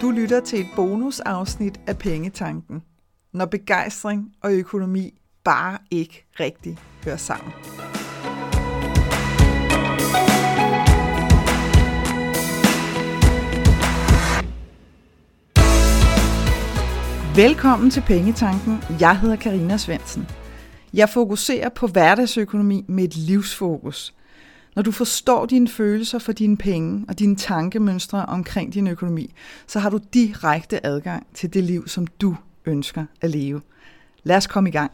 Du lytter til et bonusafsnit af Pengetanken, når begejstring og økonomi bare ikke rigtig hører sammen. Velkommen til Pengetanken. Jeg hedder Karina Svensen. Jeg fokuserer på hverdagsøkonomi med et livsfokus. Når du forstår dine følelser for dine penge og dine tankemønstre omkring din økonomi, så har du direkte adgang til det liv, som du ønsker at leve. Lad os komme i gang.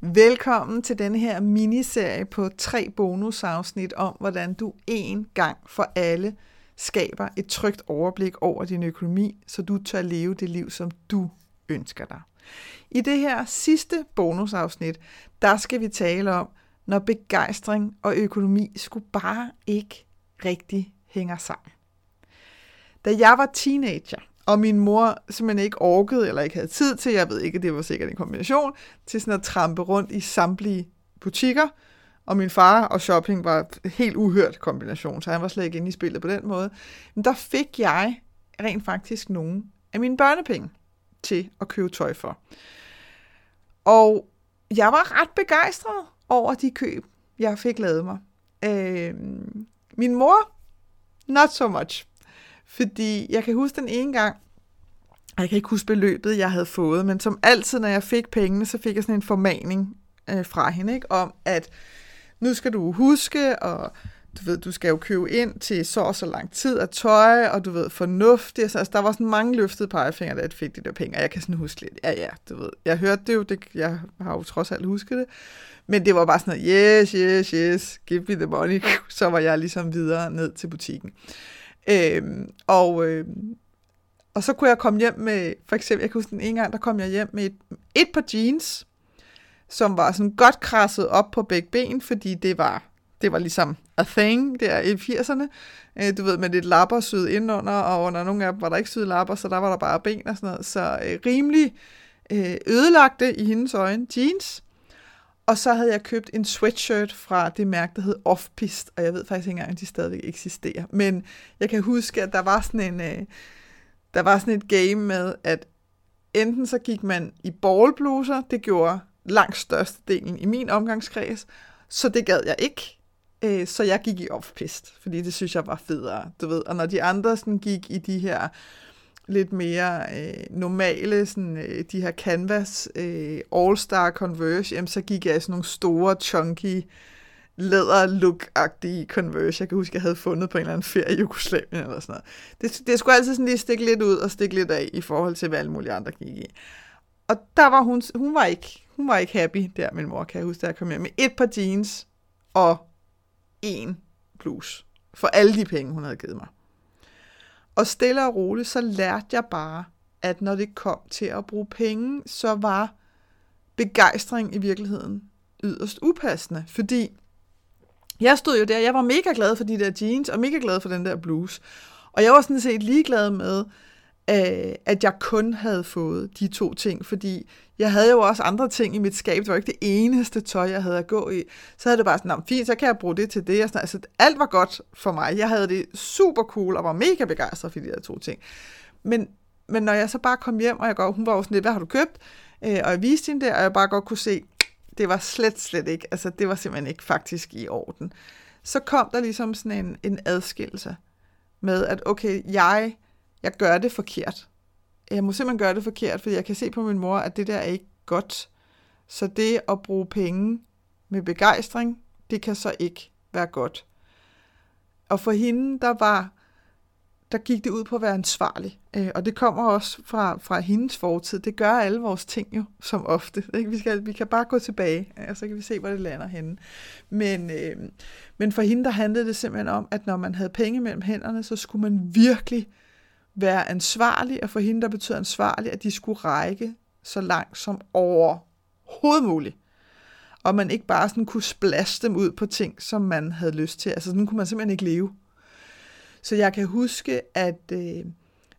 Velkommen til denne her miniserie på tre bonusafsnit om, hvordan du en gang for alle skaber et trygt overblik over din økonomi, så du tør leve det liv, som du ønsker dig. I det her sidste bonusafsnit, der skal vi tale om, når begejstring og økonomi skulle bare ikke rigtig hænger sammen. Da jeg var teenager, og min mor simpelthen ikke orkede, eller ikke havde tid til, jeg ved ikke, det var sikkert en kombination, til sådan at trampe rundt i samtlige butikker, og min far og shopping var en helt uhørt kombination, så han var slet ikke inde i spillet på den måde. Men der fik jeg rent faktisk nogen af mine børnepenge til at købe tøj for. Og jeg var ret begejstret over de køb, jeg fik lavet mig. Øh, min mor, not so much. Fordi jeg kan huske den ene gang, og jeg kan ikke huske beløbet, jeg havde fået, men som altid, når jeg fik pengene, så fik jeg sådan en formaning øh, fra hende, ikke? om at nu skal du huske, og du ved, du skal jo købe ind til så og så lang tid af tøj, og du ved, fornuftigt. Altså, altså, der var sådan mange løftede pegefinger, da jeg fik de der penge, og jeg kan sådan huske lidt, ja, ja, du ved, jeg hørte det jo, det, jeg har jo trods alt husket det, men det var bare sådan noget, yes, yes, yes, give me the money, så var jeg ligesom videre ned til butikken. Øhm, og, øh, og så kunne jeg komme hjem med, for eksempel, jeg kan huske den ene gang, der kom jeg hjem med et, et par jeans, som var sådan godt krasset op på begge ben, fordi det var det var ligesom a thing der i 80'erne. Øh, du ved, med lidt lapper syet indenunder, og under nogle af dem var der ikke syet lapper, så der var der bare ben og sådan noget. Så øh, rimelig øh, ødelagte i hendes øjne jeans. Og så havde jeg købt en sweatshirt fra det mærke, der hed Offpist, og jeg ved faktisk ikke engang, om de stadigvæk eksisterer. Men jeg kan huske, at der var sådan en... Øh, der var sådan et game med, at enten så gik man i ballbluser, det gjorde langt størstedelen i min omgangskreds, så det gad jeg ikke. Øh, så jeg gik i offpist, fordi det synes jeg var federe, du ved. Og når de andre sådan gik i de her lidt mere øh, normale, sådan, øh, de her canvas øh, all-star Converse, jamen, så gik jeg i sådan nogle store, chunky, læder look agtige Converse. Jeg kan huske, jeg havde fundet på en eller anden ferie i Jugoslavien eller sådan noget. Det, det skulle altid sådan lige stikke lidt ud og stikke lidt af i forhold til, hvad alle mulige andre gik i. Og der var hun, hun var ikke, hun var ikke happy der, min mor, kan jeg huske, da jeg kom hjem med et par jeans og en bluse for alle de penge, hun havde givet mig. Og stille og roligt, så lærte jeg bare, at når det kom til at bruge penge, så var begejstring i virkeligheden yderst upassende, fordi jeg stod jo der, jeg var mega glad for de der jeans, og mega glad for den der bluse. Og jeg var sådan set ligeglad med, øh, at jeg kun havde fået de to ting, fordi jeg havde jo også andre ting i mit skab. Det var ikke det eneste tøj, jeg havde at gå i. Så havde det bare sådan, fint, så kan jeg bruge det til det. sådan, altså, alt var godt for mig. Jeg havde det super cool og var mega begejstret for de der to ting. Men, men når jeg så bare kom hjem, og jeg går, hun var jo sådan lidt, hvad har du købt? Øh, og jeg viste hende det, og jeg bare godt kunne se, det var slet, slet ikke, altså det var simpelthen ikke faktisk i orden. Så kom der ligesom sådan en, en adskillelse med, at okay, jeg jeg gør det forkert. Jeg må simpelthen gøre det forkert, fordi jeg kan se på min mor, at det der er ikke godt. Så det at bruge penge med begejstring, det kan så ikke være godt. Og for hende, der var, der gik det ud på at være ansvarlig. Øh, og det kommer også fra, fra hendes fortid. Det gør alle vores ting jo, som ofte. Ikke? Vi, skal, vi kan bare gå tilbage, og så kan vi se, hvor det lander henne. Men, øh, men for hende, der handlede det simpelthen om, at når man havde penge mellem hænderne, så skulle man virkelig være ansvarlig, og for hende, der betyder ansvarlig, at de skulle række så langt som overhovedet muligt. Og man ikke bare sådan kunne splaste dem ud på ting, som man havde lyst til. Altså sådan kunne man simpelthen ikke leve. Så jeg kan huske, at, øh,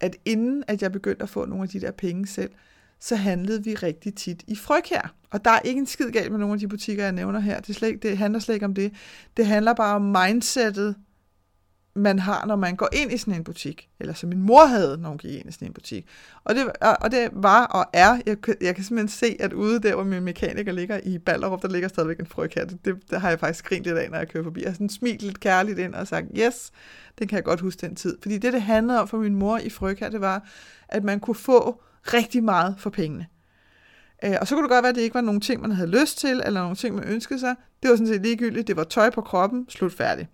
at inden at jeg begyndte at få nogle af de der penge selv, så handlede vi rigtig tit i frøkær. Og der er ikke en skid galt med nogle af de butikker, jeg nævner her. Det, slet, det handler slet ikke om det. Det handler bare om mindsetet man har, når man går ind i sådan en butik, eller som min mor havde, når hun gik ind i sådan en butik. Og det, og det var og er, jeg, jeg kan simpelthen se, at ude der, hvor min mekaniker ligger i Ballerup, der ligger stadigvæk en frøkat. Det, det har jeg faktisk grint lidt af, når jeg kører forbi. Jeg har sådan smilt lidt kærligt ind og sagt, yes, den kan jeg godt huske den tid. Fordi det, det handlede om for min mor i frøkat, det var, at man kunne få rigtig meget for pengene. Øh, og så kunne det godt være, at det ikke var nogle ting, man havde lyst til, eller nogle ting, man ønskede sig. Det var sådan set ligegyldigt. Det var tøj på kroppen, slut færdigt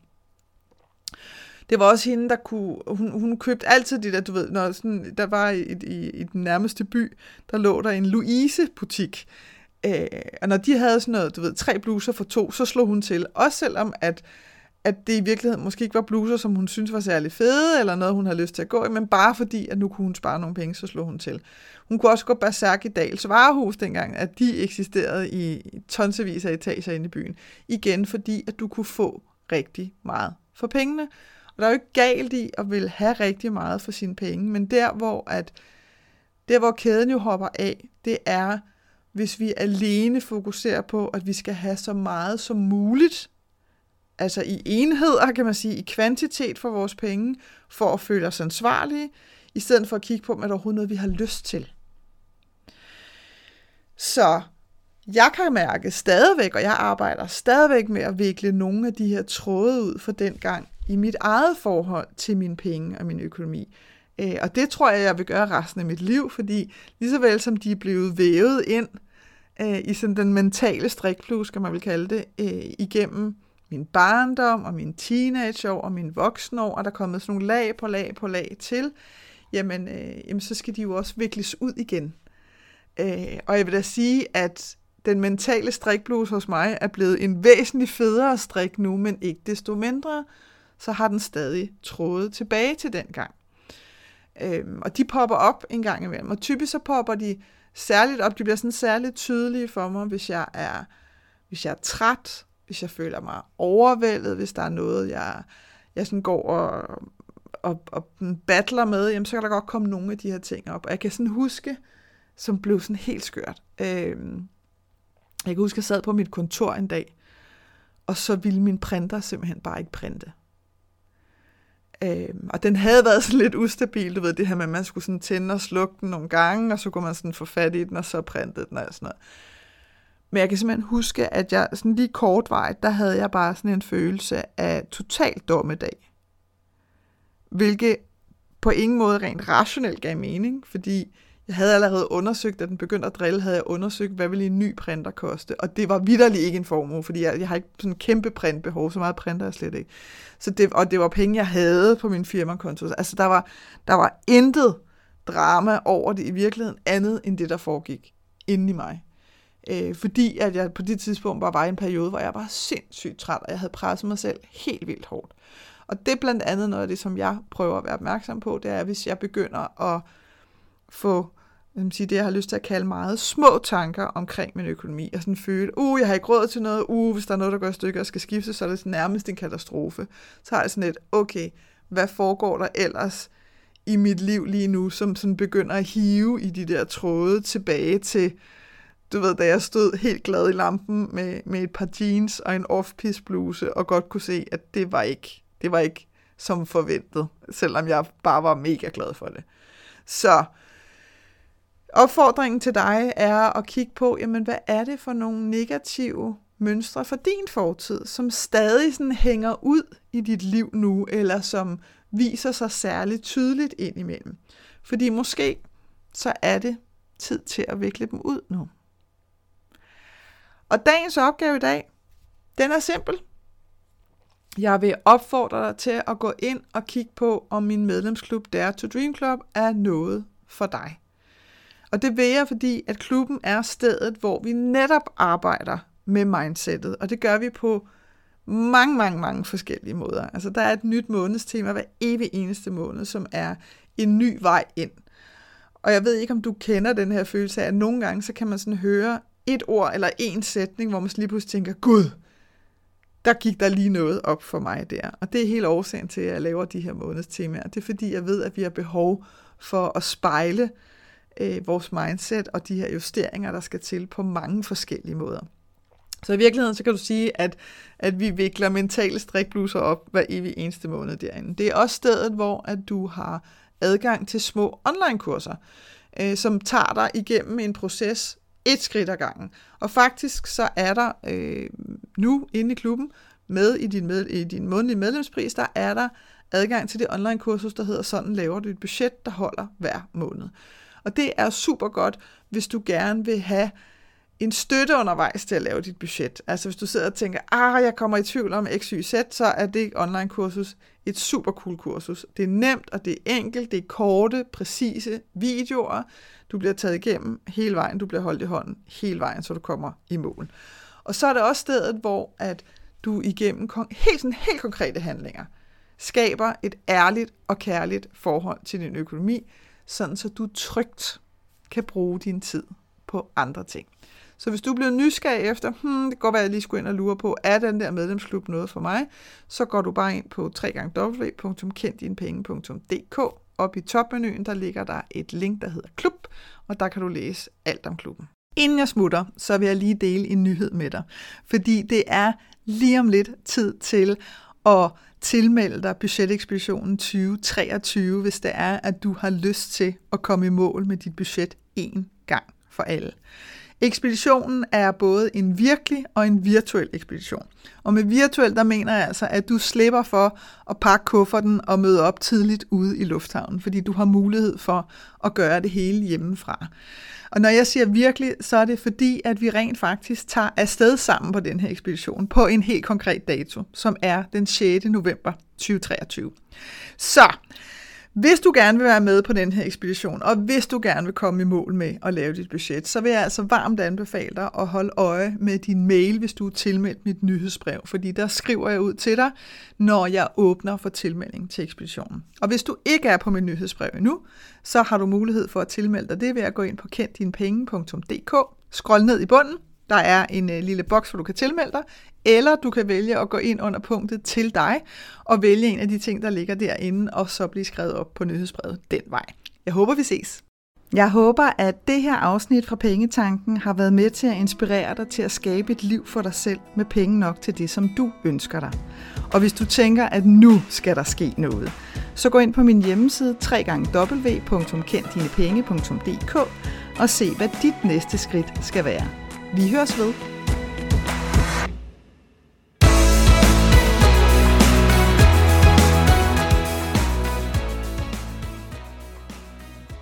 det var også hende, der kunne, hun, hun købte altid de der, du ved, når sådan, der var i, i, i den nærmeste by, der lå der en Louise-butik, øh, og når de havde sådan noget, du ved, tre bluser for to, så slog hun til, også selvom at, at det i virkeligheden måske ikke var bluser, som hun synes var særlig fede, eller noget, hun havde lyst til at gå i, men bare fordi, at nu kunne hun spare nogle penge, så slog hun til. Hun kunne også gå berserk i Dals varehus dengang, at de eksisterede i tonsevis af etager inde i byen. Igen fordi, at du kunne få rigtig meget for pengene. Og der er jo ikke galt i at vil have rigtig meget for sine penge, men der hvor, at, der hvor kæden jo hopper af, det er, hvis vi alene fokuserer på, at vi skal have så meget som muligt, altså i enheder, kan man sige, i kvantitet for vores penge, for at føle os ansvarlige, i stedet for at kigge på, om det overhovedet noget, vi har lyst til. Så jeg kan mærke stadigvæk, og jeg arbejder stadigvæk med at vikle nogle af de her tråde ud for den gang, i mit eget forhold til mine penge og min økonomi. Øh, og det tror jeg, jeg vil gøre resten af mit liv, fordi lige så vel som de er blevet vævet ind øh, i sådan den mentale strikplus, skal man vil kalde det, øh, igennem min barndom og min teenageår og min voksenår, og der er kommet sådan nogle lag på lag på lag til, jamen, øh, jamen så skal de jo også vikles ud igen. Øh, og jeg vil da sige, at den mentale strikblus hos mig er blevet en væsentlig federe strik nu, men ikke desto mindre, så har den stadig tråde tilbage til den gang. Øhm, og de popper op en gang imellem, og typisk så popper de særligt op, de bliver sådan særligt tydelige for mig, hvis jeg er, hvis jeg er træt, hvis jeg føler mig overvældet, hvis der er noget, jeg, jeg sådan går og, og, og battler med, jamen, så kan der godt komme nogle af de her ting op. Og jeg kan sådan huske, som blev sådan helt skørt. Øhm, jeg kan huske, at jeg sad på mit kontor en dag, og så ville min printer simpelthen bare ikke printe. Øhm, og den havde været sådan lidt ustabil, du ved, det her med, at man skulle sådan tænde og slukke den nogle gange, og så kunne man sådan få fat i den, og så printede den og sådan noget. Men jeg kan simpelthen huske, at jeg sådan lige kortvarigt, der havde jeg bare sådan en følelse af total dommedag. Hvilket på ingen måde rent rationelt gav mening, fordi jeg havde allerede undersøgt, da den begyndte at drille, havde jeg undersøgt, hvad ville en ny printer koste. Og det var vidderligt ikke en formue, fordi jeg, jeg har ikke sådan kæmpe printbehov, så meget printer jeg slet ikke. Så det, og det var penge, jeg havde på min firmakonto. Altså der var, der var intet drama over det i virkeligheden, andet end det, der foregik inde i mig. Øh, fordi at jeg på det tidspunkt bare var i en periode, hvor jeg var sindssygt træt, og jeg havde presset mig selv helt vildt hårdt. Og det er blandt andet noget af det, som jeg prøver at være opmærksom på, det er, hvis jeg begynder at få jeg sige, det, jeg har lyst til at kalde meget små tanker omkring min økonomi, og sådan føle, uh, jeg har ikke råd til noget, uh, hvis der er noget, der går i stykker og skal skifte, så er det nærmest en katastrofe. Så har jeg sådan et, okay, hvad foregår der ellers i mit liv lige nu, som sådan begynder at hive i de der tråde tilbage til, du ved, da jeg stod helt glad i lampen med, med et par jeans og en off bluse, og godt kunne se, at det var ikke, det var ikke som forventet, selvom jeg bare var mega glad for det. Så Opfordringen til dig er at kigge på, jamen hvad er det for nogle negative mønstre for din fortid, som stadig sådan hænger ud i dit liv nu, eller som viser sig særligt tydeligt indimellem. Fordi måske så er det tid til at vikle dem ud nu. Og dagens opgave i dag, den er simpel. Jeg vil opfordre dig til at gå ind og kigge på, om min medlemsklub Dare to Dream Club er noget for dig. Og det vil jeg, fordi at klubben er stedet, hvor vi netop arbejder med mindsetet, og det gør vi på mange, mange, mange forskellige måder. Altså der er et nyt månedstema hver evig eneste måned, som er en ny vej ind. Og jeg ved ikke, om du kender den her følelse af, at nogle gange, så kan man sådan høre et ord eller en sætning, hvor man lige pludselig tænker, Gud, der gik der lige noget op for mig der. Og det er helt årsagen til, at jeg laver de her månedstemaer. Det er fordi, jeg ved, at vi har behov for at spejle øh, vores mindset og de her justeringer, der skal til på mange forskellige måder. Så i virkeligheden, så kan du sige, at, at vi vikler mentale strikbluser op hver evig eneste måned derinde. Det er også stedet, hvor at du har adgang til små online-kurser, øh, som tager dig igennem en proces et skridt ad gangen. Og faktisk så er der øh, nu inde i klubben, med i din, med, i din månedlige medlemspris, der er der adgang til det online-kursus, der hedder Sådan laver du et budget, der holder hver måned. Og det er super godt, hvis du gerne vil have en støtte undervejs til at lave dit budget. Altså hvis du sidder og tænker, ah, jeg kommer i tvivl om X, Y, Z, så er det online-kursus et super cool kursus. Det er nemt, og det er enkelt, det er korte, præcise videoer. Du bliver taget igennem hele vejen, du bliver holdt i hånden hele vejen, så du kommer i mål. Og så er det også stedet, hvor at du igennem helt, sådan, helt konkrete handlinger skaber et ærligt og kærligt forhold til din økonomi, sådan så du trygt kan bruge din tid på andre ting. Så hvis du bliver nysgerrig efter, hmm, det kan godt være, at jeg lige skulle ind og lure på, er den der medlemsklub noget for mig, så går du bare ind på www.kenddinepenge.dk. Op i topmenuen, der ligger der et link, der hedder klub, og der kan du læse alt om klubben. Inden jeg smutter, så vil jeg lige dele en nyhed med dig, fordi det er lige om lidt tid til at tilmelde dig budgetekspeditionen 2023, hvis det er, at du har lyst til at komme i mål med dit budget en gang for alle. Ekspeditionen er både en virkelig og en virtuel ekspedition. Og med virtuel, der mener jeg altså, at du slipper for at pakke kufferten og møde op tidligt ude i lufthavnen, fordi du har mulighed for at gøre det hele hjemmefra. Og når jeg siger virkelig, så er det fordi, at vi rent faktisk tager afsted sammen på den her ekspedition på en helt konkret dato, som er den 6. november 2023. Så hvis du gerne vil være med på den her ekspedition, og hvis du gerne vil komme i mål med at lave dit budget, så vil jeg altså varmt anbefale dig at holde øje med din mail, hvis du er tilmeldt mit nyhedsbrev, fordi der skriver jeg ud til dig, når jeg åbner for tilmelding til ekspeditionen. Og hvis du ikke er på mit nyhedsbrev endnu, så har du mulighed for at tilmelde dig det ved at gå ind på kenddinepenge.dk, scroll ned i bunden, der er en øh, lille boks, hvor du kan tilmelde dig, eller du kan vælge at gå ind under punktet til dig og vælge en af de ting, der ligger derinde, og så blive skrevet op på nyhedsbrevet den vej. Jeg håber, vi ses. Jeg håber, at det her afsnit fra Pengetanken har været med til at inspirere dig til at skabe et liv for dig selv med penge nok til det, som du ønsker dig. Og hvis du tænker, at nu skal der ske noget, så gå ind på min hjemmeside www.kenddinepenge.dk og se, hvad dit næste skridt skal være. Vi høres ved.